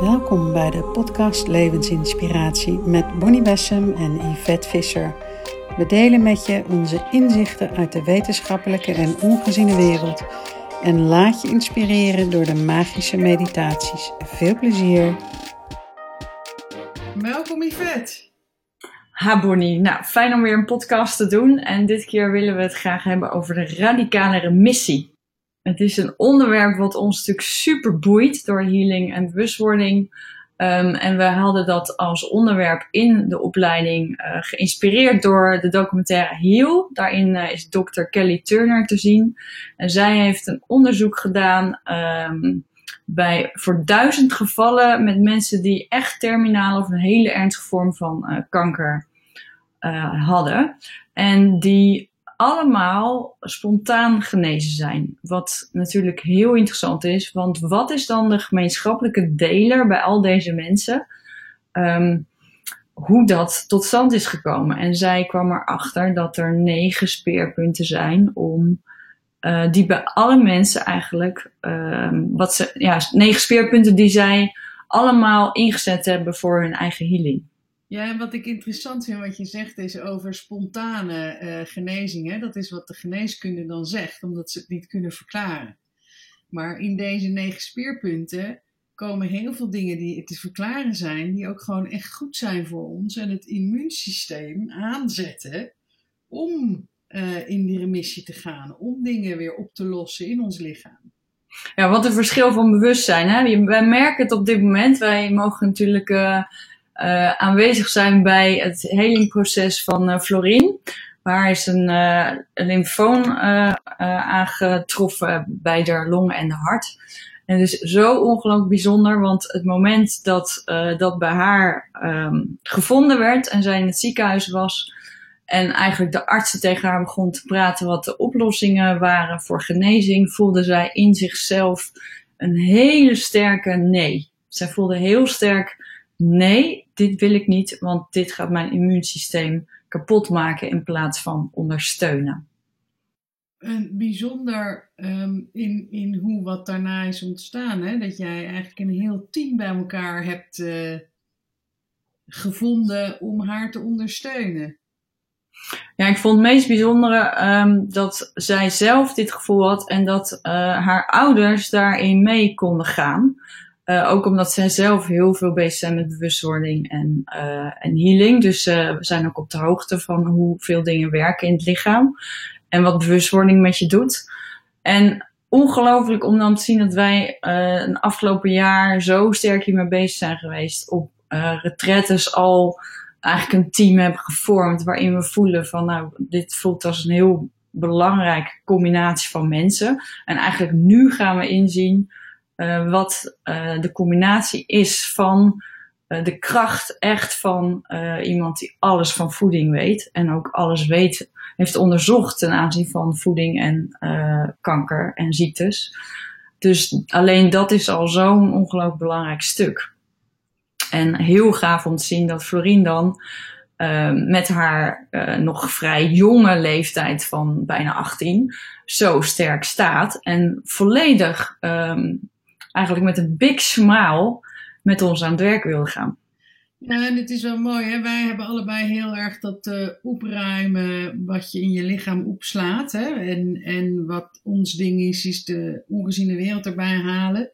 Welkom bij de podcast Levensinspiratie met Bonnie Bessem en Yvette Visser. We delen met je onze inzichten uit de wetenschappelijke en ongeziene wereld en laat je inspireren door de magische meditaties. Veel plezier! Welkom Yvette! Ha Bonnie, nou fijn om weer een podcast te doen en dit keer willen we het graag hebben over de radicale remissie. Het is een onderwerp wat ons natuurlijk super boeit door healing en bewustwording. Um, en we hadden dat als onderwerp in de opleiding uh, geïnspireerd door de documentaire Heal. Daarin uh, is Dr. Kelly Turner te zien. En zij heeft een onderzoek gedaan um, bij, voor duizend gevallen met mensen die echt terminaal of een hele ernstige vorm van uh, kanker hadden. En die allemaal spontaan genezen zijn. Wat natuurlijk heel interessant is, want wat is dan de gemeenschappelijke deler bij al deze mensen? Um, hoe dat tot stand is gekomen. En zij kwam erachter dat er negen speerpunten zijn om. Uh, die bij alle mensen eigenlijk. Uh, wat ze, ja, negen speerpunten die zij allemaal ingezet hebben voor hun eigen healing. Ja, en wat ik interessant vind wat je zegt is over spontane uh, genezing. Hè? Dat is wat de geneeskunde dan zegt, omdat ze het niet kunnen verklaren. Maar in deze negen speerpunten komen heel veel dingen die te verklaren zijn, die ook gewoon echt goed zijn voor ons en het immuunsysteem aanzetten om uh, in die remissie te gaan, om dingen weer op te lossen in ons lichaam. Ja, wat een verschil van bewustzijn. Hè? Wij merken het op dit moment. Wij mogen natuurlijk. Uh uh, aanwezig zijn bij het helingproces van uh, Florien. Waar is een, uh, een lymfoom aangetroffen bij de longen en de hart. En het is zo ongelooflijk bijzonder, want het moment dat dat bij haar um, gevonden werd en zij in het ziekenhuis was, en eigenlijk de artsen tegen haar begon te praten wat de oplossingen waren voor genezing, voelde zij in zichzelf een hele sterke nee. Zij voelde heel sterk nee, dit wil ik niet, want dit gaat mijn immuunsysteem kapot maken in plaats van ondersteunen. En bijzonder um, in, in hoe wat daarna is ontstaan, hè? dat jij eigenlijk een heel team bij elkaar hebt uh, gevonden om haar te ondersteunen. Ja, ik vond het meest bijzondere um, dat zij zelf dit gevoel had en dat uh, haar ouders daarin mee konden gaan. Uh, ook omdat zij zelf heel veel bezig zijn met bewustwording en, uh, en healing. Dus uh, we zijn ook op de hoogte van hoeveel dingen werken in het lichaam. En wat bewustwording met je doet. En ongelooflijk om dan te zien dat wij een afgelopen jaar zo sterk hiermee bezig zijn geweest. Op retretes al eigenlijk een team hebben gevormd waarin we voelen van nou, dit voelt als een heel belangrijke combinatie van mensen. En eigenlijk nu gaan we inzien uh, wat uh, de combinatie is van uh, de kracht echt van iemand die alles van voeding weet en ook alles weet, heeft onderzocht ten aanzien van voeding en kanker en ziektes. Dus alleen dat is al zo'n ongelooflijk belangrijk stuk. En heel gaaf om te zien dat Florien dan met haar nog vrij jonge leeftijd van bijna 18 zo sterk staat en volledig um, eigenlijk met een big smile met ons aan het werk wilde gaan. Ja, en het is wel mooi, hè? wij hebben allebei heel erg dat uh, opruimen wat je in je lichaam opslaat. Hè? En, en wat ons ding is, is de ongeziene wereld erbij halen.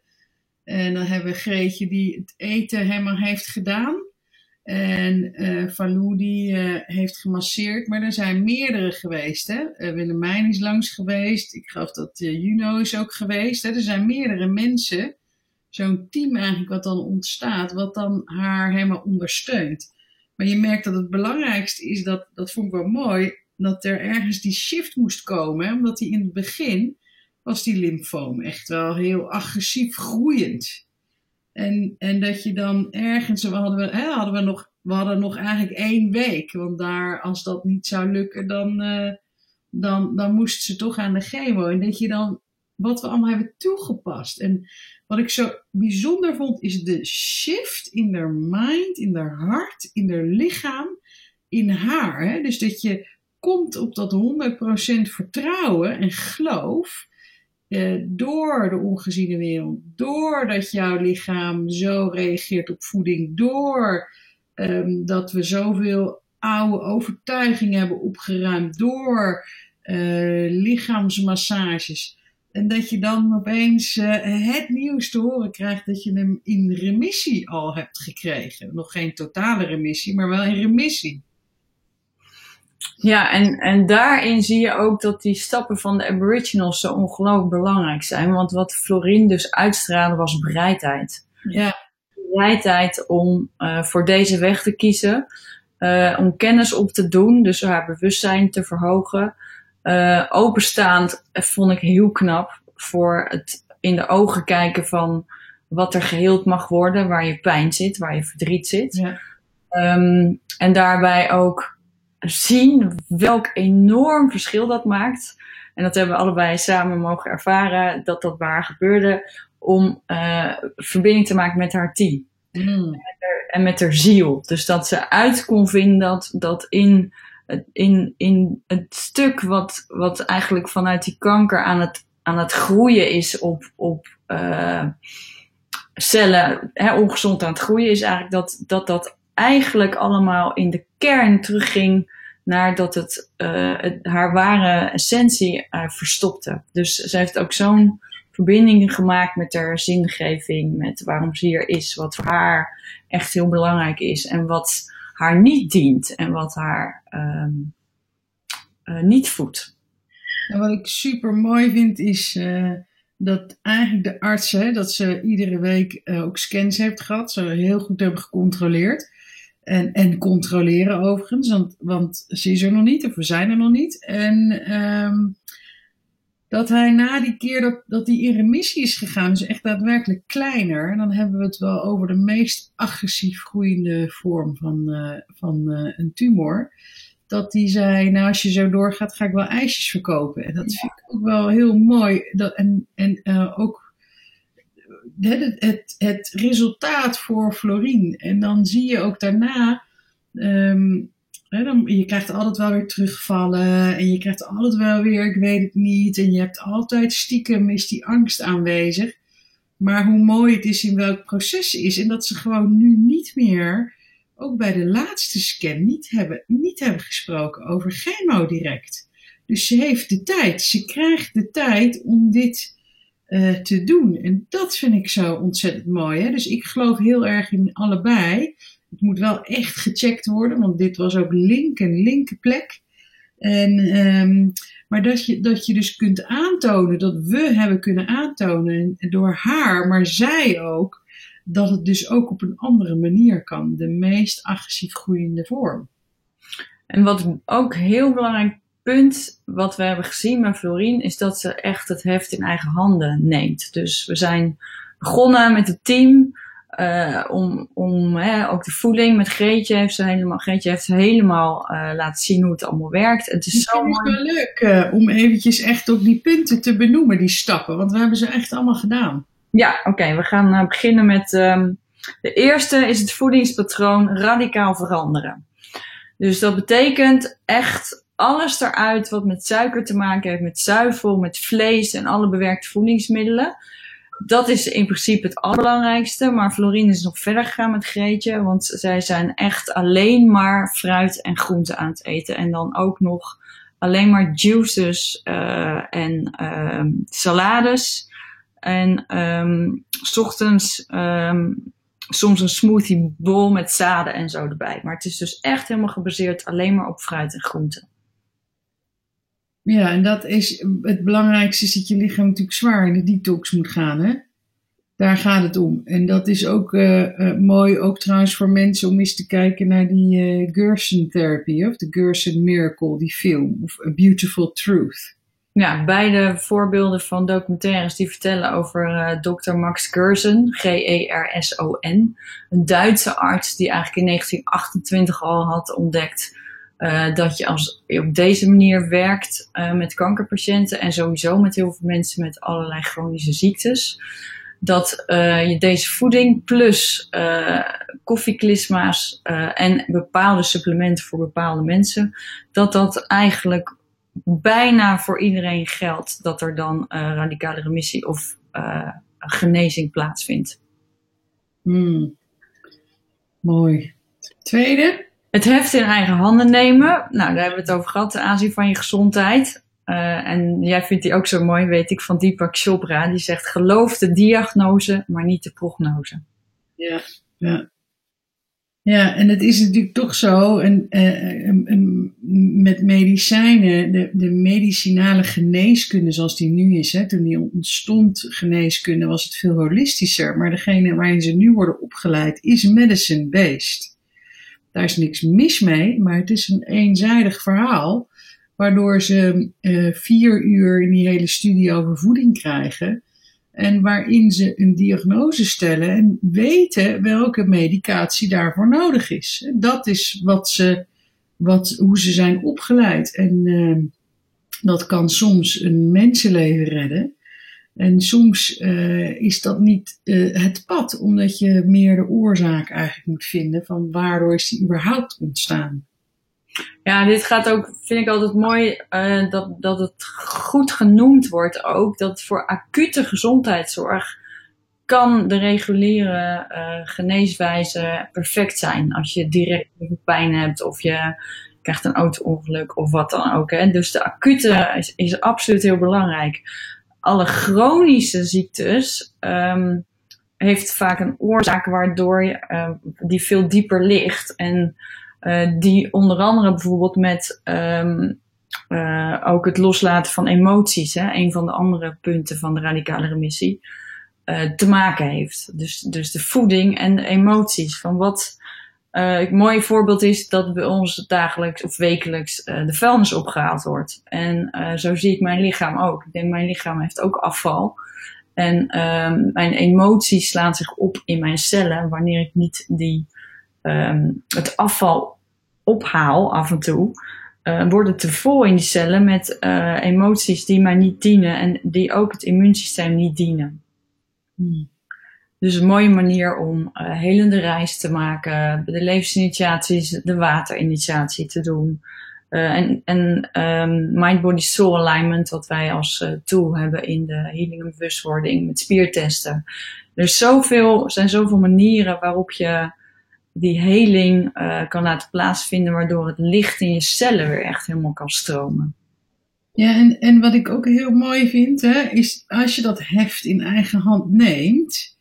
En dan hebben we Greetje die het eten helemaal heeft gedaan. En uh, Falou die uh, heeft gemasseerd, maar er zijn meerdere geweest. Hè? Uh, Willemijn is langs geweest. Ik geloof dat Juno is ook geweest. Hè? Er zijn meerdere mensen, zo'n team eigenlijk wat dan ontstaat, wat dan haar helemaal ondersteunt. Maar je merkt dat het belangrijkste is, dat, dat vond ik wel mooi, dat er ergens die shift moest komen. Omdat die in het begin was die lymfoom echt wel heel agressief groeiend. En, en dat je dan ergens, we hadden, we, hè, hadden we, nog, we hadden nog eigenlijk één week. Want daar, als dat niet zou lukken, dan, uh, dan, dan moest ze toch aan de chemo. En dat je dan, wat we allemaal hebben toegepast. En wat ik zo bijzonder vond, is de shift in haar mind, in haar hart, in haar lichaam, in haar. Hè? Dus dat je komt op dat 100% vertrouwen en geloof uh, door de ongeziene wereld, doordat jouw lichaam zo reageert op voeding, door um, dat we zoveel oude overtuigingen hebben opgeruimd, door uh, lichaamsmassages. En dat je dan opeens uh, het nieuws te horen krijgt dat je hem in remissie al hebt gekregen. Nog geen totale remissie, maar wel in remissie. Ja, en, en daarin zie je ook dat die stappen van de Aboriginals zo ongelooflijk belangrijk zijn. Want wat Florine dus uitstraalde was bereidheid. Ja. Bereidheid om uh, voor deze weg te kiezen. Uh, om kennis op te doen, dus haar bewustzijn te verhogen. Uh, openstaand vond ik heel knap voor het in de ogen kijken van wat er geheeld mag worden, waar je pijn zit, waar je verdriet zit. Ja. Um, en daarbij ook zien welk enorm verschil dat maakt. En dat hebben we allebei samen mogen ervaren, dat dat waar gebeurde, om uh, verbinding te maken met haar team. Mm. En, met haar, en met haar ziel. Dus dat ze uit kon vinden dat, dat in, in, in het stuk wat, wat eigenlijk vanuit die kanker aan het, aan het groeien is op, op uh, cellen, hè, ongezond aan het groeien is eigenlijk dat dat, dat eigenlijk allemaal in de kern terugging naar dat het, uh, het haar ware essentie uh, verstopte. Dus ze heeft ook zo'n verbinding gemaakt met haar zingeving, met waarom ze hier is, wat voor haar echt heel belangrijk is en wat haar niet dient en wat haar um, uh, niet voedt. En wat ik super mooi vind is dat eigenlijk de artsen, dat ze iedere week ook scans heeft gehad, ze heel goed hebben gecontroleerd. En, en controleren overigens, want, want ze is er nog niet, of we zijn er nog niet. En um, dat hij na die keer dat, dat hij in remissie is gegaan, dus echt daadwerkelijk kleiner. En dan hebben we het wel over de meest agressief groeiende vorm van, uh, van uh, een tumor. Dat hij zei, nou als je zo doorgaat ga ik wel ijsjes verkopen. En dat vind ik ook wel heel mooi. Dat, en en uh, ook het, het, het resultaat voor Florien. En dan zie je ook daarna. Um, hè, dan, je krijgt altijd wel weer terugvallen. En je krijgt altijd wel weer, ik weet het niet. En je hebt altijd stiekem is die angst aanwezig. Maar hoe mooi het is in welk proces ze is. En dat ze gewoon nu niet meer, ook bij de laatste scan, niet hebben, niet hebben gesproken over chemo direct. Dus ze heeft de tijd. Ze krijgt de tijd om dit uh, te doen. En dat vind ik zo ontzettend mooi. Hè? Dus ik geloof heel erg in allebei. Het moet wel echt gecheckt worden, want dit was ook link, een linker plek. En, um, maar dat je, dat je dus kunt aantonen, dat we hebben kunnen aantonen door haar, maar zij ook, dat het dus ook op een andere manier kan. De meest agressief groeiende vorm. En wat ook heel belangrijk punt wat we hebben gezien met Florien is dat ze echt het heft in eigen handen neemt. Dus we zijn begonnen met het team. Uh, om om hè, ook de voeding met Greetje heeft ze helemaal, Greetje heeft ze helemaal uh, laten zien hoe het allemaal werkt. Het is zo mooi. wel leuk uh, om eventjes echt op die punten te benoemen, die stappen, want we hebben ze echt allemaal gedaan. Ja, oké. Okay, we gaan beginnen met um, de eerste is het voedingspatroon radicaal veranderen. Dus dat betekent echt alles eruit wat met suiker te maken heeft, met zuivel, met vlees en alle bewerkte voedingsmiddelen. Dat is in principe het allerbelangrijkste. Maar Florine is nog verder gegaan met Greetje. Want zij zijn echt alleen maar fruit en groenten aan het eten. En dan ook nog alleen maar juices uh, en uh, salades. En um, s ochtends um, soms een smoothie bowl met zaden en zo erbij. Maar het is dus echt helemaal gebaseerd alleen maar op fruit en groenten. Ja, en dat is het belangrijkste, is dat je lichaam natuurlijk zwaar in de detox moet gaan. Hè? Daar gaat het om. En dat is ook uh, uh, mooi, ook trouwens voor mensen om eens te kijken naar die uh, Gerson Therapy, of de Gerson Miracle, die film, of A Beautiful Truth. Ja, beide voorbeelden van documentaires die vertellen over Dr. Max Gerson, G-E-R-S-O-N. Een Duitse arts die eigenlijk in 1928 al had ontdekt uh, dat je als je op deze manier werkt uh, met kankerpatiënten en sowieso met heel veel mensen met allerlei chronische ziektes. Dat uh, je deze voeding plus koffieklisma's en bepaalde supplementen voor bepaalde mensen, dat dat eigenlijk bijna voor iedereen geldt dat er dan radicale remissie of genezing plaatsvindt. Hmm. Mooi. Tweede? Het heft in eigen handen nemen. Nou, daar hebben we het over gehad, ten aanzien van je gezondheid. Uh, en jij vindt die ook zo mooi, weet ik, van Deepak Chopra. Die zegt, geloof de diagnose, maar niet de prognose. Ja, ja. Ja, en het is natuurlijk toch zo, en, uh, met medicijnen, de, de medicinale geneeskunde zoals die nu is, hè, toen die ontstond, geneeskunde, was het veel holistischer. Maar degene waarin ze nu worden opgeleid is medicine-based. Daar is niks mis mee, maar het is een eenzijdig verhaal, waardoor ze uh, vier uur in die hele studie over voeding krijgen. En waarin ze een diagnose stellen en weten welke medicatie daarvoor nodig is. Dat is wat ze, wat, hoe ze zijn opgeleid. En uh, dat kan soms een mensenleven redden. En soms uh, is dat niet uh, het pad, omdat je meer de oorzaak eigenlijk moet vinden van waardoor is die überhaupt ontstaan. Ja, dit gaat ook, vind ik altijd mooi, uh, dat, dat het goed genoemd wordt ook. Dat voor acute gezondheidszorg kan de reguliere geneeswijze perfect zijn. Als je direct pijn hebt of je krijgt een auto-ongeluk of wat dan ook. Hè. Dus de acute is absoluut heel belangrijk. Alle chronische ziektes um, heeft vaak een oorzaak waardoor je, uh, die veel dieper ligt. En uh, die onder andere bijvoorbeeld met um, uh, ook het loslaten van emoties, hè, een van de andere punten van de radicale remissie, uh, te maken heeft. Dus, dus de voeding en de emoties. Van wat een mooi voorbeeld is dat bij ons dagelijks of wekelijks de vuilnis opgehaald wordt. En zo zie ik mijn lichaam ook. Ik denk, mijn lichaam heeft ook afval. En um, mijn emoties slaan zich op in mijn cellen wanneer ik niet die um, het afval ophaal af en toe, uh, worden te vol in die cellen met uh, emoties die mij niet dienen en die ook het immuunsysteem niet dienen. Hmm. Dus een mooie manier om uh, helende reis te maken, de levensinitiaties, de waterinitiatie te doen. en en um, mind-body-soul alignment, wat wij als tool hebben in de healing en bewustwording met spiertesten. Er zoveel, zijn zoveel manieren waarop je die heling kan laten plaatsvinden, waardoor het licht in je cellen weer echt helemaal kan stromen. Ja, en, en wat ik ook heel mooi vind, hè, is als je dat heft in eigen hand neemt,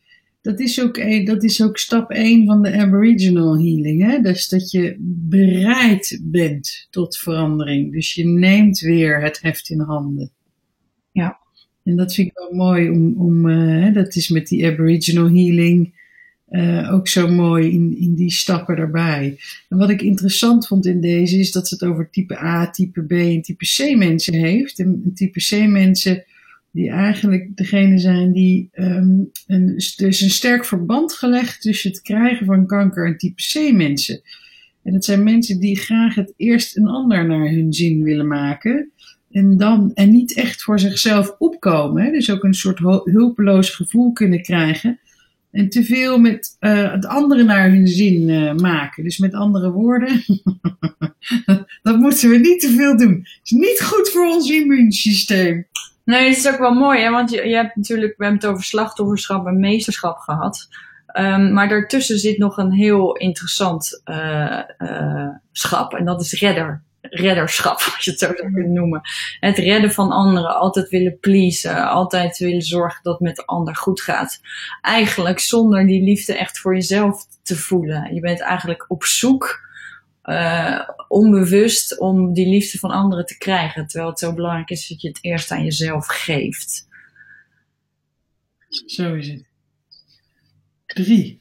dat is ook, dat is ook stap 1 van de Aboriginal healing. Hè? Dus dat je bereid bent tot verandering. Dus je neemt weer het heft in handen. Ja. En dat vind ik wel mooi om, om uh, dat is met die Aboriginal healing uh, ook zo mooi in, in die stappen daarbij. En wat ik interessant vond in deze is dat ze het over type A, type B en type C mensen heeft. En type C mensen die eigenlijk degene zijn die um, een, dus een sterk verband gelegd tussen het krijgen van kanker en type C mensen. En dat zijn mensen die graag het eerst een ander naar hun zin willen maken. En, dan, en niet echt voor zichzelf opkomen. Dus ook een soort hulpeloos gevoel kunnen krijgen. En te veel met uh, het andere naar hun zin uh, maken. Dus met andere woorden, dat moeten we niet te veel doen. Het is niet goed voor ons immuunsysteem. Nee, het is ook wel mooi, hè? want je, je hebt natuurlijk, we hebben het over slachtofferschap en meesterschap gehad. Um, maar daartussen zit nog een heel interessant uh, schap en dat is redder redderschap, als je het zo zou kunnen noemen. Het redden van anderen, altijd willen pleasen, altijd willen zorgen dat het met de ander goed gaat. Eigenlijk zonder die liefde echt voor jezelf te voelen. Je bent eigenlijk op zoek, uh, onbewust, om die liefde van anderen te krijgen. Terwijl het zo belangrijk is dat je het eerst aan jezelf geeft. Zo is het. Drie.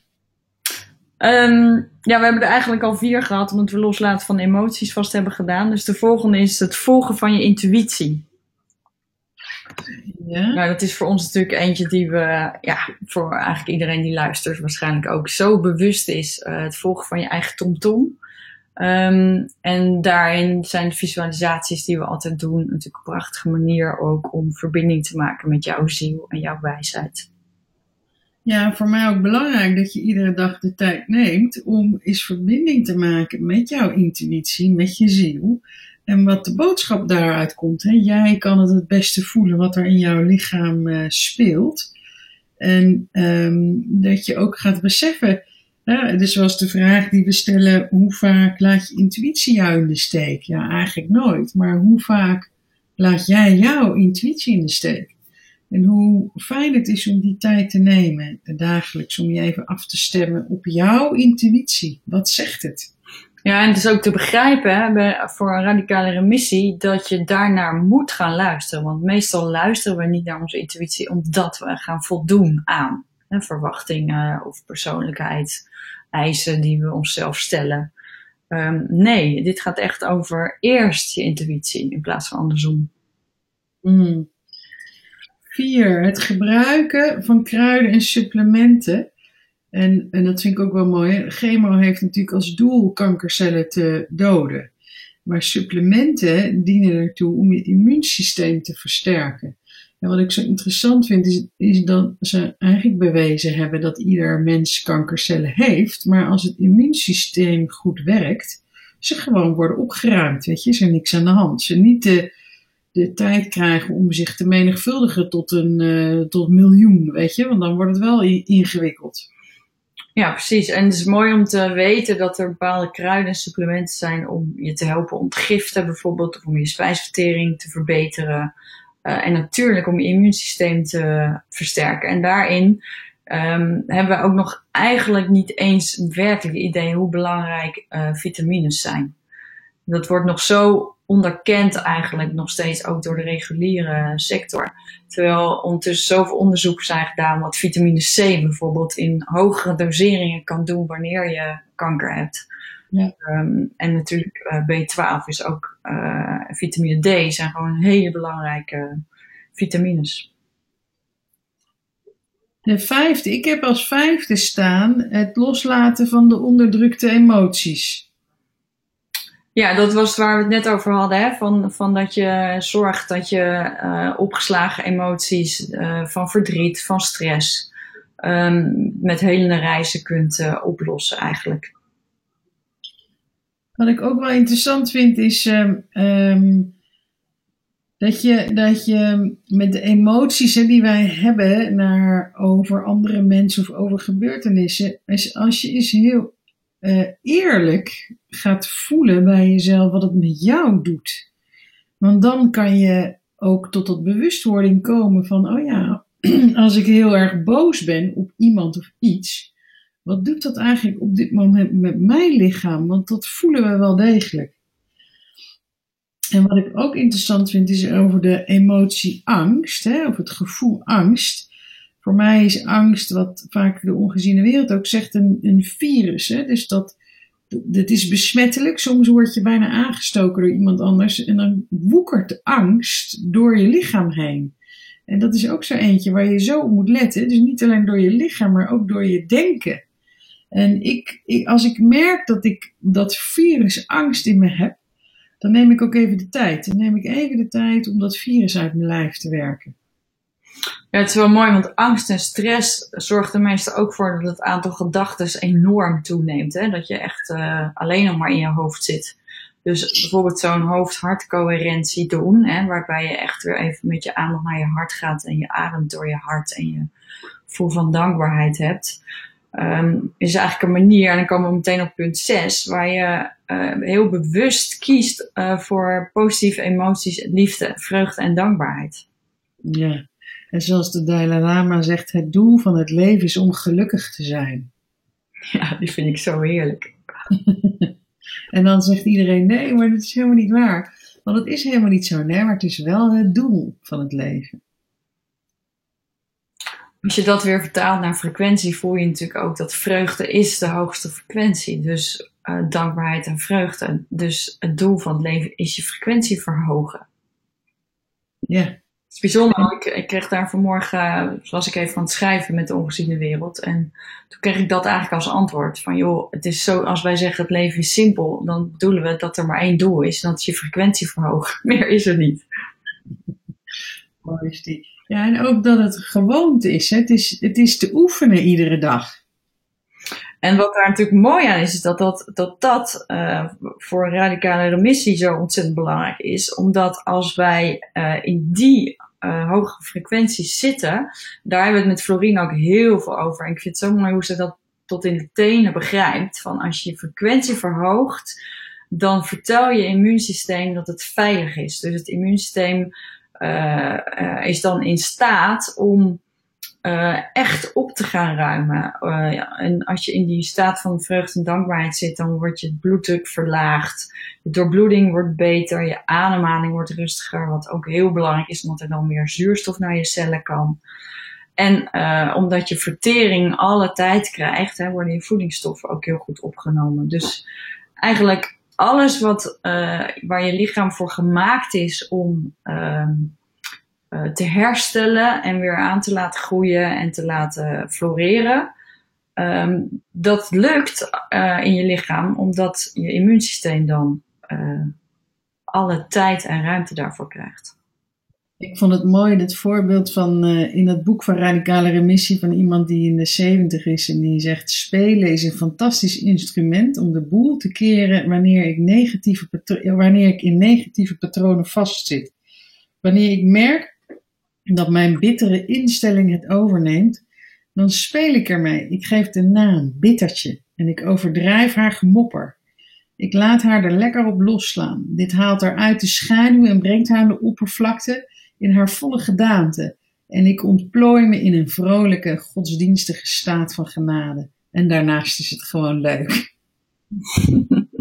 Um, ja, we hebben er eigenlijk al vier gehad, omdat we loslaten van emoties vast hebben gedaan. Dus de volgende is het volgen van je intuïtie. Ja. Nou, dat is voor ons natuurlijk eentje die we, ja, voor eigenlijk iedereen die luistert waarschijnlijk ook zo bewust is. Uh, het volgen van je eigen tomtom. Um, en daarin zijn de visualisaties die we altijd doen natuurlijk een prachtige manier ook om verbinding te maken met jouw ziel en jouw wijsheid. Ja, voor mij ook belangrijk dat je iedere dag de tijd neemt om eens verbinding te maken met jouw intuïtie, met je ziel. en wat de boodschap daaruit komt. Hè? Jij kan het het beste voelen wat er in jouw lichaam uh, speelt. En um, dat je ook gaat beseffen. Hè? Dus was de vraag die we stellen: hoe vaak laat je intuïtie jou in de steek? Ja, eigenlijk nooit. Maar hoe vaak laat jij jouw intuïtie in de steek? En hoe fijn het is om die tijd te nemen, dagelijks, om je even af te stemmen op jouw intuïtie. Wat zegt het? Ja, en het is ook te begrijpen hè, voor een radicale remissie dat je daarnaar moet gaan luisteren. Want meestal luisteren we niet naar onze intuïtie omdat we gaan voldoen aan verwachtingen of persoonlijkheid, eisen die we onszelf stellen. Um, nee, dit gaat echt over eerst je intuïtie in plaats van andersom. Mm. Vier, het gebruiken van kruiden en supplementen en, en dat vind ik ook wel mooi. Chemo heeft natuurlijk als doel kankercellen te doden. Maar supplementen dienen ertoe om je immuunsysteem te versterken. En wat ik zo interessant vind, is, is dat ze eigenlijk bewezen hebben dat ieder mens kankercellen heeft. Maar als het immuunsysteem goed werkt, ze gewoon worden opgeruimd. Weet je, is er niks aan de hand. Ze niet de, de tijd krijgen om zich te menigvuldigen tot een uh, tot miljoen, weet je, want dan wordt het wel ingewikkeld. Ja, precies. En het is mooi om te weten dat er bepaalde kruiden en supplementen zijn om je te helpen ontgiften, bijvoorbeeld, of om je spijsvertering te verbeteren. Uh, en natuurlijk om je immuunsysteem te versterken. En daarin um, hebben we ook nog eigenlijk niet eens werkelijk idee hoe belangrijk uh, vitamines zijn. Dat wordt nog zo onderkend eigenlijk nog steeds ook door de reguliere sector. Terwijl ondertussen zoveel onderzoeken zijn gedaan wat vitamine C bijvoorbeeld in hogere doseringen kan doen wanneer je kanker hebt. Ja. Um, en natuurlijk uh, B12 is ook uh, vitamine D zijn gewoon hele belangrijke vitamines. De vijfde, ik heb als vijfde staan het loslaten van de onderdrukte emoties. Ja, dat was waar we het net over hadden. Hè? Van, van dat je zorgt dat je uh, opgeslagen emoties uh, van verdriet, van stress, um, met helende reizen kunt uh, oplossen eigenlijk. Wat ik ook wel interessant vind is um, um, dat, je, dat je met de emoties die wij hebben naar, over andere mensen of over gebeurtenissen, is als je eens heel uh, eerlijk gaat voelen bij jezelf wat het met jou doet. Want dan kan je ook tot dat bewustwording komen van, oh ja, als ik heel erg boos ben op iemand of iets, wat doet dat eigenlijk op dit moment met mijn lichaam? Want dat voelen we wel degelijk. En wat ik ook interessant vind is over de emotie angst, hè, of het gevoel angst. Voor mij is angst, wat vaak de ongeziene wereld ook zegt, een, een virus. Hè? Dus dat, dat is besmettelijk. Soms word je bijna aangestoken door iemand anders en dan woekert angst door je lichaam heen. En dat is ook zo eentje waar je zo op moet letten. Dus niet alleen door je lichaam, maar ook door je denken. En ik, als ik merk dat ik dat virus angst in me heb, dan neem ik ook even de tijd. Dan neem ik even de tijd om dat virus uit mijn lijf te werken. Ja, het is wel mooi, want angst en stress zorgt er meestal ook voor dat het aantal gedachten enorm toeneemt. Hè? Dat je echt uh, alleen nog maar in je hoofd zit. Dus bijvoorbeeld zo'n hoofd-hartcoherentie doen, hè, waarbij je echt weer even met je aandacht naar je hart gaat en je ademt door je hart en je gevoel van dankbaarheid hebt. Um, is eigenlijk een manier, en dan komen we meteen op punt 6, waar je uh, heel bewust kiest uh, voor positieve emoties, liefde, vreugde en dankbaarheid. Ja. En zoals de Dalai Lama zegt, het doel van het leven is om gelukkig te zijn. Ja, die vind ik zo heerlijk. en dan zegt iedereen, nee, maar dat is helemaal niet waar. Want het is helemaal niet zo, nee, maar het is wel het doel van het leven. Als je dat weer vertaalt naar frequentie, voel je natuurlijk ook dat vreugde is de hoogste frequentie. Dus uh, dankbaarheid en vreugde. Dus het doel van het leven is je frequentie verhogen. Ja, het is bijzonder. Ik, ik kreeg daar vanmorgen, was ik even aan het schrijven met de ongeziene wereld. En toen kreeg ik dat eigenlijk als antwoord. Van joh, het is zo, als wij zeggen het leven is simpel, dan bedoelen we dat er maar één doel is. En dat is je frequentie verhogen. Meer is er niet. Ja, en ook dat het gewoonte is. Het is. Het is te oefenen iedere dag. En wat daar natuurlijk mooi aan is, is dat dat, dat, dat uh, voor radicale remissie zo ontzettend belangrijk is. Omdat als wij uh, in die uh, hoge frequenties zitten, daar hebben we het met Florine ook heel veel over. En ik vind het zo mooi hoe ze dat tot in de tenen begrijpt. Van als je je frequentie verhoogt, dan vertel je immuunsysteem dat het veilig is. Dus het immuunsysteem is dan in staat om uh, echt op te gaan ruimen. Ja, en als je in die staat van vreugde en dankbaarheid zit, dan wordt je bloeddruk verlaagd. Je doorbloeding wordt beter, je ademhaling wordt rustiger, wat ook heel belangrijk is, omdat er dan meer zuurstof naar je cellen kan. En omdat je vertering alle tijd krijgt, hè, worden je voedingsstoffen ook heel goed opgenomen. Dus eigenlijk alles wat, waar je lichaam voor gemaakt is om ehm, uh, te herstellen en weer aan te laten groeien en te laten floreren. Um, dat lukt uh, in je lichaam omdat je immuunsysteem dan alle tijd en ruimte daarvoor krijgt. Ik vond het mooi, het voorbeeld van in het boek van Radicale Remissie van iemand die in de 70 is en die zegt: Spelen is een fantastisch instrument om de boel te keren wanneer ik, negatieve wanneer ik in negatieve patronen vastzit. Wanneer ik merk dat mijn bittere instelling het overneemt, dan speel ik ermee. Ik geef de naam, bittertje, en ik overdrijf haar gemopper. Ik laat haar er lekker op losslaan. Dit haalt haar uit de schaduw en brengt haar aan de oppervlakte in haar volle gedaante. En ik ontplooi me in een vrolijke, godsdienstige staat van genade. En daarnaast is het gewoon leuk.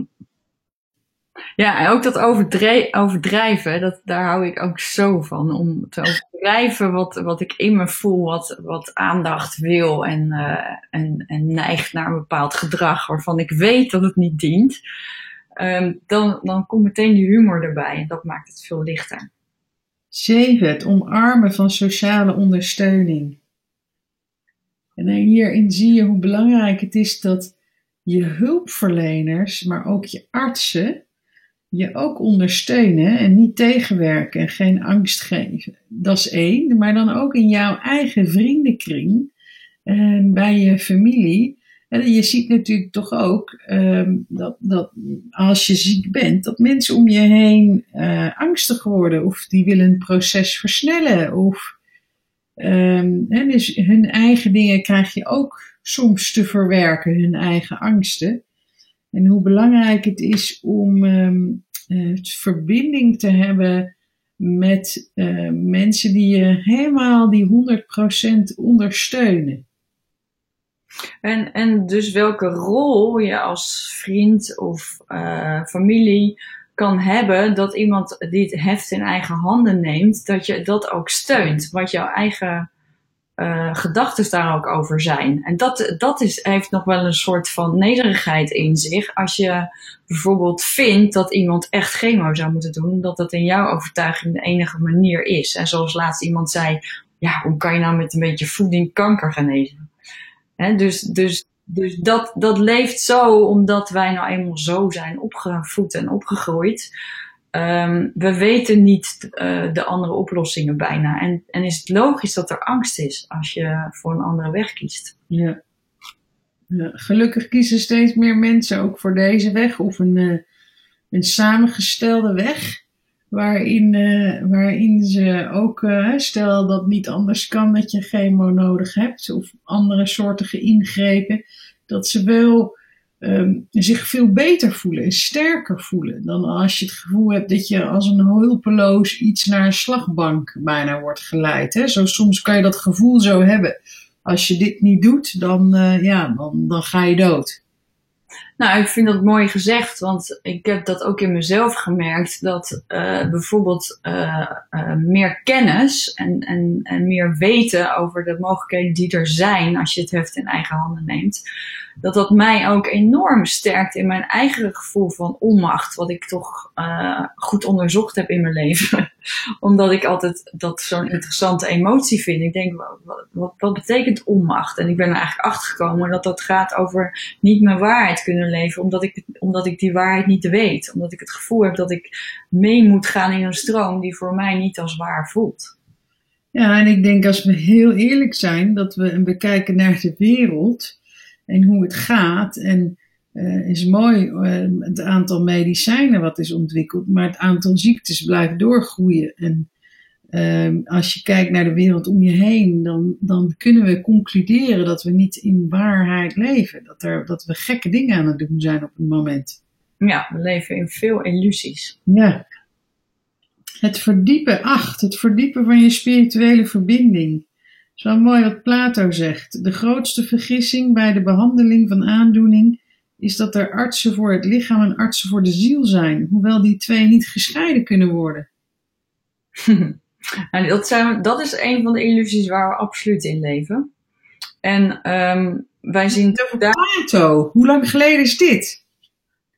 Ja, en ook dat overdrijven, dat, daar hou ik ook zo van. Om te overdrijven wat, wat ik in me voel, wat, wat aandacht wil en, uh, en, neigt naar een bepaald gedrag waarvan ik weet dat het niet dient. Um, dan, dan komt meteen die humor erbij en dat maakt het veel lichter. Zeven, het omarmen van sociale ondersteuning. En hierin zie je hoe belangrijk het is dat je hulpverleners, maar ook je artsen, je ook ondersteunen en niet tegenwerken en geen angst geven. Dat is één. Maar dan ook in jouw eigen vriendenkring en bij je familie. Je ziet natuurlijk toch ook um, dat, dat als je ziek bent, dat mensen om je heen uh, angstig worden of die willen een proces versnellen. Of hè, dus hun eigen dingen krijg je ook soms te verwerken, hun eigen angsten. En hoe belangrijk het is om um, uh, verbinding te hebben met uh, mensen die je helemaal die 100% ondersteunen. En, en dus welke rol je als vriend of uh, familie kan hebben dat iemand die het heft in eigen handen neemt, dat je dat ook steunt. Wat jouw eigen uh, gedachten daar ook over zijn. En dat, dat is, heeft nog wel een soort van nederigheid in zich. Als je bijvoorbeeld vindt dat iemand echt chemo zou moeten doen, dat dat in jouw overtuiging de enige manier is. En zoals laatst iemand zei, ja, hoe kan je nou met een beetje voeding kanker genezen? Dus, dus, dus dat, dat leeft zo omdat wij nou eenmaal zo zijn opgevoed en opgegroeid. Um, we weten niet uh, de andere oplossingen bijna. En, en is het logisch dat er angst is als je voor een andere weg kiest. Ja. Gelukkig kiezen steeds meer mensen ook voor deze weg of een, uh, een samengestelde weg. Waarin, uh, waarin ze ook, stel dat niet anders kan dat je chemo nodig hebt of andere soorten ingrepen, dat ze wel um, zich veel beter voelen en sterker voelen dan als je het gevoel hebt dat je als een hulpeloos iets naar een slagbank bijna wordt geleid. Hè? Zo, soms kan je dat gevoel zo hebben. Als je dit niet doet, dan, uh, ja, dan, dan ga je dood. Nou, ik vind dat mooi gezegd, want ik heb dat ook in mezelf gemerkt. Dat uh, bijvoorbeeld uh, uh, meer kennis en, en, en meer weten over de mogelijkheden die er zijn als je het heft in eigen handen neemt dat dat mij ook enorm sterkt in mijn eigen gevoel van onmacht, wat ik toch goed onderzocht heb in mijn leven. Omdat ik altijd dat zo'n interessante emotie vind. Ik denk, wat, wat, betekent onmacht? En ik ben er eigenlijk achtergekomen dat dat gaat over niet mijn waarheid kunnen leven, omdat ik, omdat ik die waarheid niet weet. Omdat ik het gevoel heb dat ik mee moet gaan in een stroom die voor mij niet als waar voelt. Ja, en ik denk als we heel eerlijk zijn, dat we bekijken naar de wereld, en hoe het gaat. En uh, is mooi uh, het aantal medicijnen wat is ontwikkeld, maar het aantal ziektes blijft doorgroeien. En uh, als je kijkt naar de wereld om je heen, dan, dan kunnen we concluderen dat we niet in waarheid leven. Dat, er, dat we gekke dingen aan het doen zijn op het moment. Ja, we leven in veel illusies. Ja. Het verdiepen, acht, het verdiepen van je spirituele verbinding. Zo mooi wat Plato zegt. De grootste vergissing bij de behandeling van aandoening is dat er artsen voor het lichaam en artsen voor de ziel zijn, hoewel die twee niet gescheiden kunnen worden. nou, dat, zijn, dat is een van de illusies waar we absoluut in leven. En um, wij zien. Daar... Plato, hoe lang geleden is dit?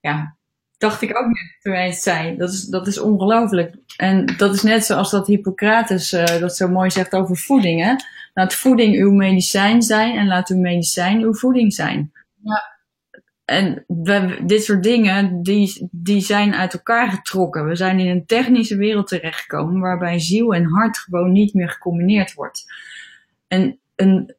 Ja, dacht ik ook net toen hij het zei. Dat is, dat is ongelooflijk. En dat is net zoals dat Hippocrates uh, dat zo mooi zegt over voeding. Hè? Laat voeding uw medicijn zijn en laat uw medicijn uw voeding zijn. Ja. En we, dit soort dingen, die, die zijn uit elkaar getrokken. We zijn in een technische wereld terechtgekomen waarbij ziel en hart gewoon niet meer gecombineerd wordt. En een,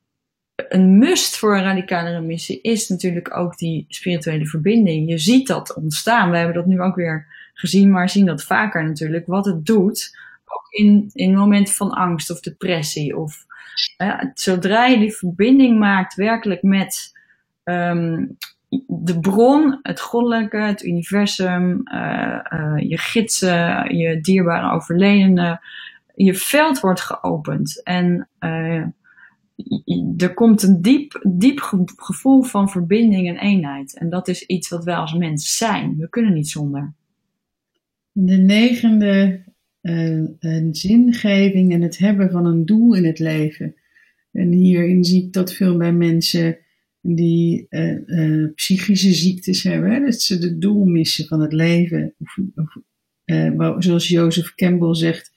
een must voor een radicale remissie is natuurlijk ook die spirituele verbinding. Je ziet dat ontstaan. We hebben dat nu ook weer gezien, maar zien dat vaker natuurlijk. Wat het doet, ook in, in momenten van angst of depressie. Of ja, zodra je die verbinding maakt werkelijk met um, de bron, het goddelijke, het universum, uh, uh, je gidsen, je dierbare overledenen, je veld wordt geopend. En uh, er komt een diep, diep gevoel van verbinding en eenheid. En dat is iets wat wij als mens zijn. We kunnen niet zonder. De negende zingeving en het hebben van een doel in het leven. En hierin zie ik dat veel bij mensen die uh, uh, psychische ziektes hebben, hè, dat ze de doel missen van het leven. Of, of, uh, zoals Jozef Campbell zegt,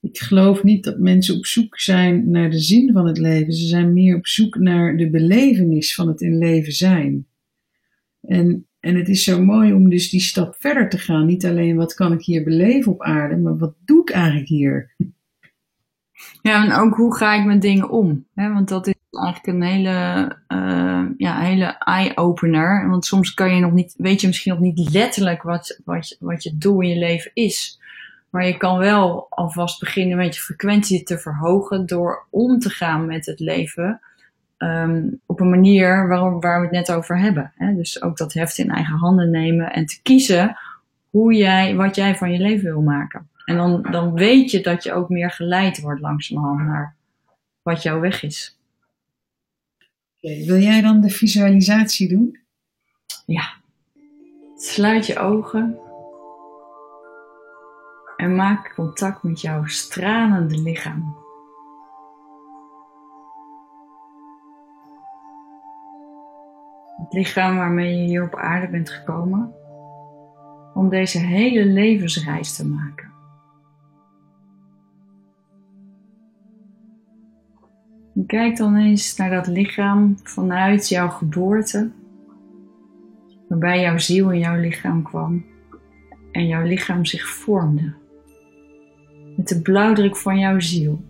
ik geloof niet dat mensen op zoek zijn naar de zin van het leven. Ze zijn meer op zoek naar de belevenis van het in leven zijn. En, en het is zo mooi om dus die stap verder te gaan. Niet alleen wat kan ik hier beleven op aarde, maar wat doe ik eigenlijk hier? Ja, en ook hoe ga ik met dingen om? Hè? Want dat is eigenlijk een hele, uh, ja, hele eye-opener. Want soms kan je nog niet, weet je misschien nog niet letterlijk wat, wat, wat je doel in je leven is. Maar je kan wel alvast beginnen met je frequentie te verhogen door om te gaan met het leven. Um, op een manier waar, waar we het net over hebben. Hè? Dus ook dat heft in eigen handen nemen en te kiezen hoe jij, wat jij van je leven wil maken. En dan, dan weet je dat je ook meer geleid wordt langzamerhand naar wat jouw weg is. Okay, wil jij dan de visualisatie doen? Ja. Sluit je ogen en maak contact met jouw stralende lichaam. Het lichaam waarmee je hier op aarde bent gekomen om deze hele levensreis te maken. Kijk dan eens naar dat lichaam vanuit jouw geboorte, waarbij jouw ziel in jouw lichaam kwam en jouw lichaam zich vormde. Met de blauwdruk van jouw ziel.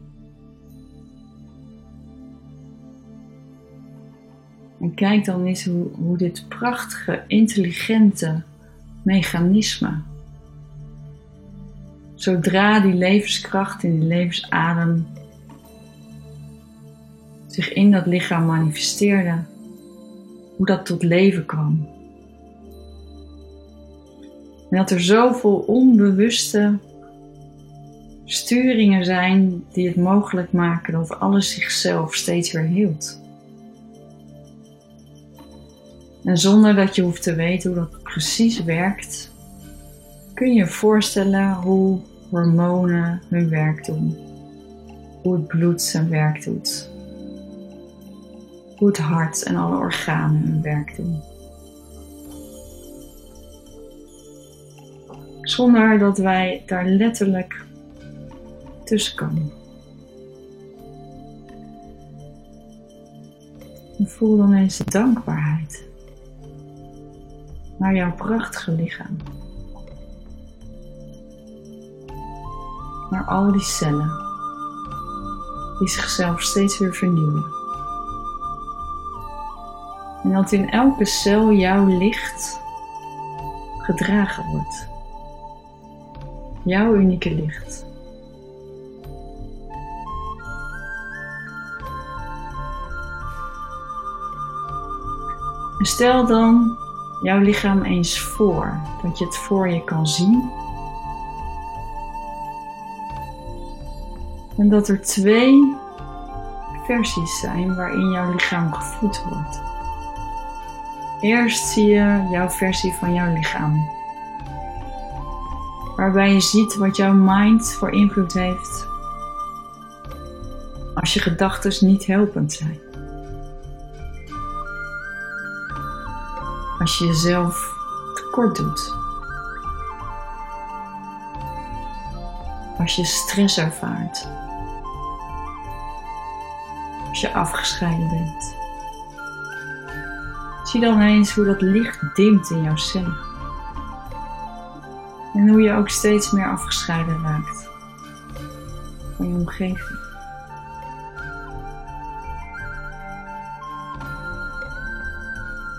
En kijk dan eens hoe, hoe dit prachtige, intelligente mechanisme, zodra die levenskracht in die levensadem zich in dat lichaam manifesteerde, hoe dat tot leven kwam. En dat er zoveel onbewuste sturingen zijn die het mogelijk maken dat alles zichzelf steeds weer hield. En zonder dat je hoeft te weten hoe dat precies werkt, kun je voorstellen hoe hormonen hun werk doen, hoe het bloed zijn werk doet hoe het hart en alle organen hun werk doen. Zonder dat wij daar letterlijk tussen komen. En voel dan eens dankbaarheid naar jouw prachtige lichaam. Naar al die cellen die zichzelf steeds weer vernieuwen. En dat in elke cel jouw licht gedragen wordt. Jouw unieke licht. En stel dan jouw lichaam eens voor, dat je het voor je kan zien. En dat er twee versies zijn waarin jouw lichaam gevoed wordt. Eerst zie je jouw versie van jouw lichaam. Waarbij je ziet wat jouw mind voor invloed heeft als je gedachten niet helpend zijn. Als je jezelf tekort doet. Als je stress ervaart. Als je afgescheiden bent. Zie dan eens hoe dat licht dimt in jouw cellen. En hoe je ook steeds meer afgescheiden raakt van je omgeving.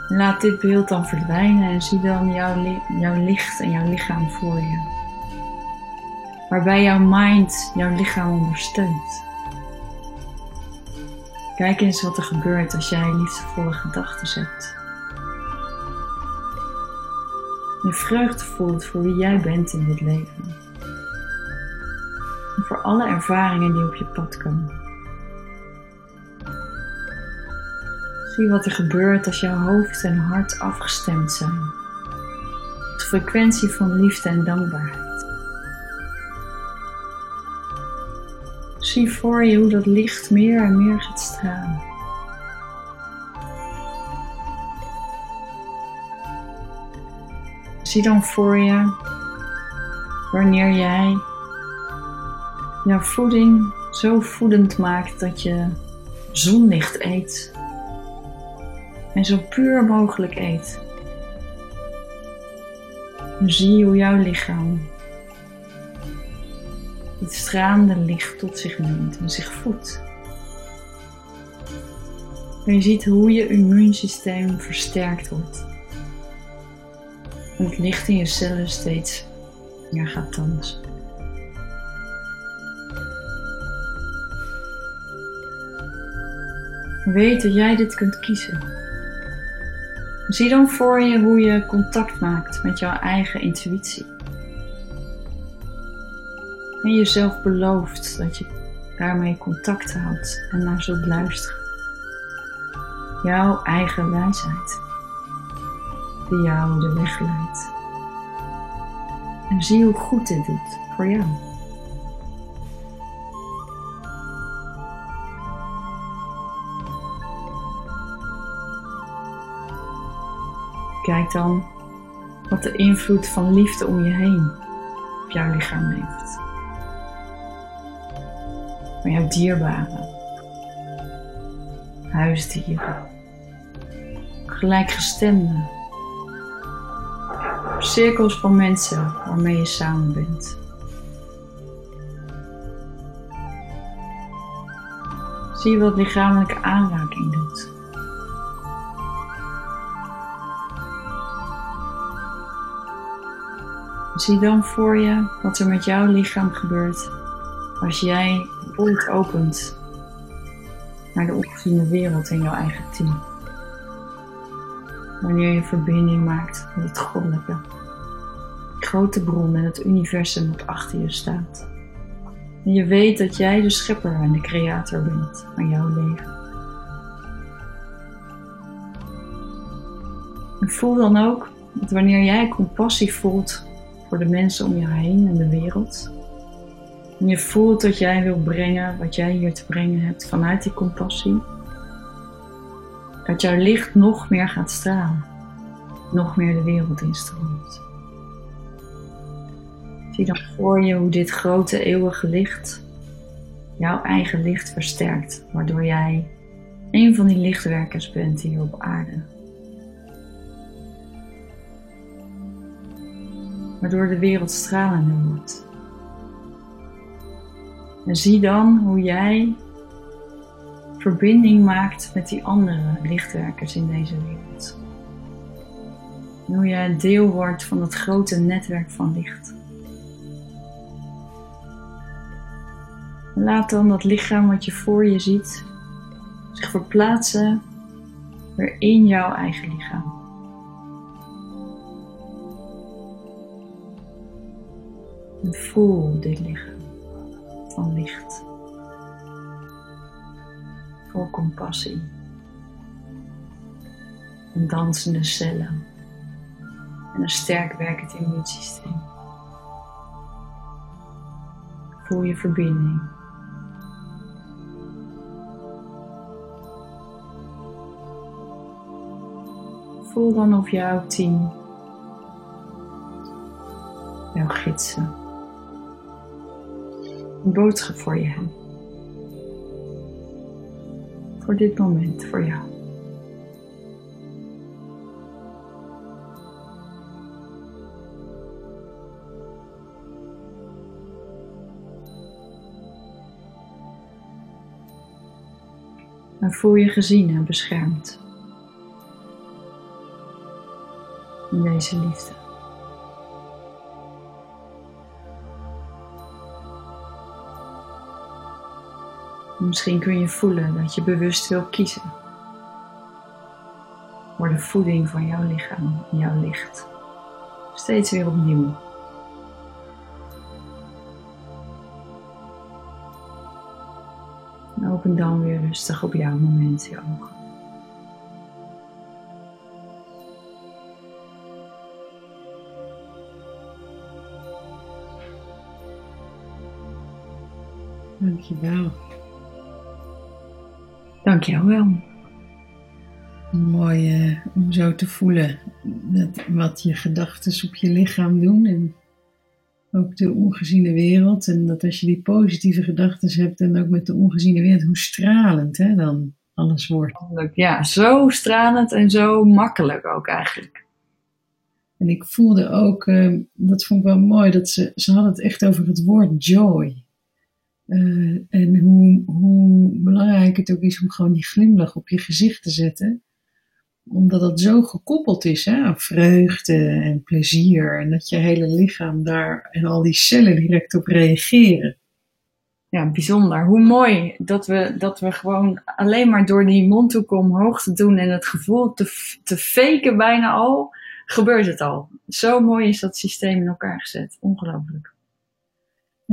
Laat dit beeld dan verdwijnen en zie dan jouw, jouw licht en jouw lichaam voor je. Waarbij jouw mind jouw lichaam ondersteunt. Kijk eens wat er gebeurt als jij liefdevolle gedachten hebt. Vreugde voelt voor wie jij bent in dit leven. En voor alle ervaringen die op je pad komen. Zie wat er gebeurt als jouw hoofd en hart afgestemd zijn. De frequentie van liefde en dankbaarheid. Zie voor je hoe dat licht meer en meer gaat stralen. Zie dan voor je wanneer jij jouw voeding zo voedend maakt dat je zonlicht eet en zo puur mogelijk eet. En zie hoe jouw lichaam het stralende licht tot zich neemt en zich voedt. En je ziet hoe je immuunsysteem versterkt wordt. Het licht in je cellen steeds meer gaat dansen. Weet dat jij dit kunt kiezen. Zie dan voor je hoe je contact maakt met jouw eigen intuïtie. En jezelf belooft dat je daarmee contact houdt en naar zult luisteren. Jouw eigen wijsheid, die jou de weg leidt. En zie hoe goed dit doet voor jou. Kijk dan wat de invloed van liefde om je heen op jouw lichaam heeft. Van jouw dierbaren, huisdieren, gelijkgestemden, cirkels van mensen waarmee je samen bent. Zie wat lichamelijke aanraking doet. Zie dan voor je wat er met jouw lichaam gebeurt als jij poort opent naar de ongeziene wereld in jouw eigen team. Wanneer je verbinding maakt met het goddelijke, de grote bron en het universum dat achter je staat. En je weet dat jij de schepper en de creator bent van jouw leven. En voel dan ook dat wanneer jij compassie voelt voor de mensen om je heen en de wereld. En je voelt dat jij wil brengen wat jij hier te brengen hebt vanuit die compassie. Dat jouw licht nog meer gaat stralen, nog meer de wereld instroomt. Zie dan voor je hoe dit grote eeuwige licht jouw eigen licht versterkt, waardoor jij een van die lichtwerkers bent hier op aarde. waardoor de wereld stralender wordt. En zie dan hoe jij verbinding maakt met die andere lichtwerkers in deze wereld. En hoe je deel wordt van het grote netwerk van licht. Laat dan dat lichaam wat je voor je ziet zich verplaatsen weer in jouw eigen lichaam. En voel dit lichaam van licht. Vol compassie. En dansende cellen. En een sterk werkend immuunsysteem. Voel je verbinding. Voel dan of jouw team, jouw gidsen, een boodschap voor je hebben. Voor dit moment, voor jou. En voel je gezien en beschermd. In deze liefde. Misschien kun je voelen dat je bewust wil kiezen voor de voeding van jouw lichaam, jouw licht. Steeds weer opnieuw. En open dan weer rustig op jouw moment je ogen. Dankjewel. Dankjewel. Mooi uh, om zo te voelen dat wat je gedachten op je lichaam doen en ook de ongeziene wereld. En dat als je die positieve gedachten hebt en ook met de ongeziene wereld, hoe stralend hè, dan alles wordt. Ja, zo stralend en zo makkelijk ook eigenlijk. En ik voelde ook, uh, dat vond ik wel mooi, dat ze, ze hadden het echt over het woord joy. Uh, en hoe, hoe belangrijk het ook is om gewoon die glimlach op je gezicht te zetten. Omdat dat zo gekoppeld is hè, aan vreugde en plezier. En dat je hele lichaam daar en al die cellen direct op reageren. Ja, bijzonder. Hoe mooi dat we, dat we gewoon alleen maar door die mondhoek omhoog te doen en het gevoel te, te faken bijna al, gebeurt het al. Zo mooi is dat systeem in elkaar gezet. Ongelooflijk.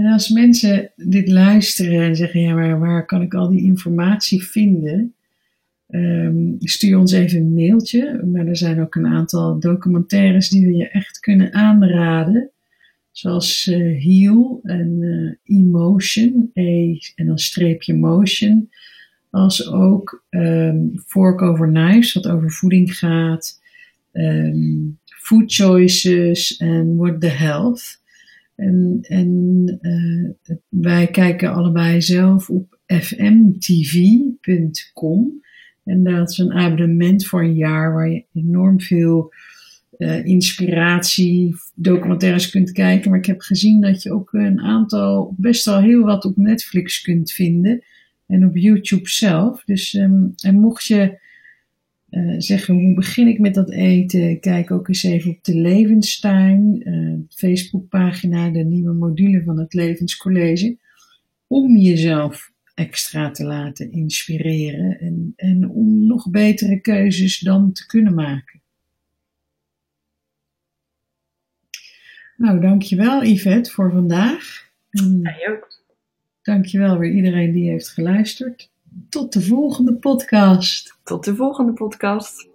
En als mensen dit luisteren en zeggen, ja, maar waar kan ik al die informatie vinden? Um, stuur ons even een mailtje. Maar er zijn ook een aantal documentaires die we je echt kunnen aanraden. Zoals uh, Heal en uh, Emotion, E en dan streepje Motion. Als ook um, Fork Over Knives, wat over voeding gaat. Um, food Choices en What the Health. En, en uh, wij kijken allebei zelf op fmtv.com. En dat is een abonnement voor een jaar waar je enorm veel uh, inspiratie, documentaires kunt kijken. Maar ik heb gezien dat je ook een aantal, best wel heel wat op Netflix kunt vinden. En op YouTube zelf. Dus um, en mocht je uh, zeggen hoe begin ik met dat eten, kijk ook eens even op de Levenstuin, uh, Facebookpagina, de nieuwe module van het Levenscollege, om jezelf extra te laten inspireren en, en om nog betere keuzes dan te kunnen maken. Nou, dankjewel Yvette voor vandaag. Ook. Dankjewel weer iedereen die heeft geluisterd. Tot de volgende podcast. Tot de volgende podcast.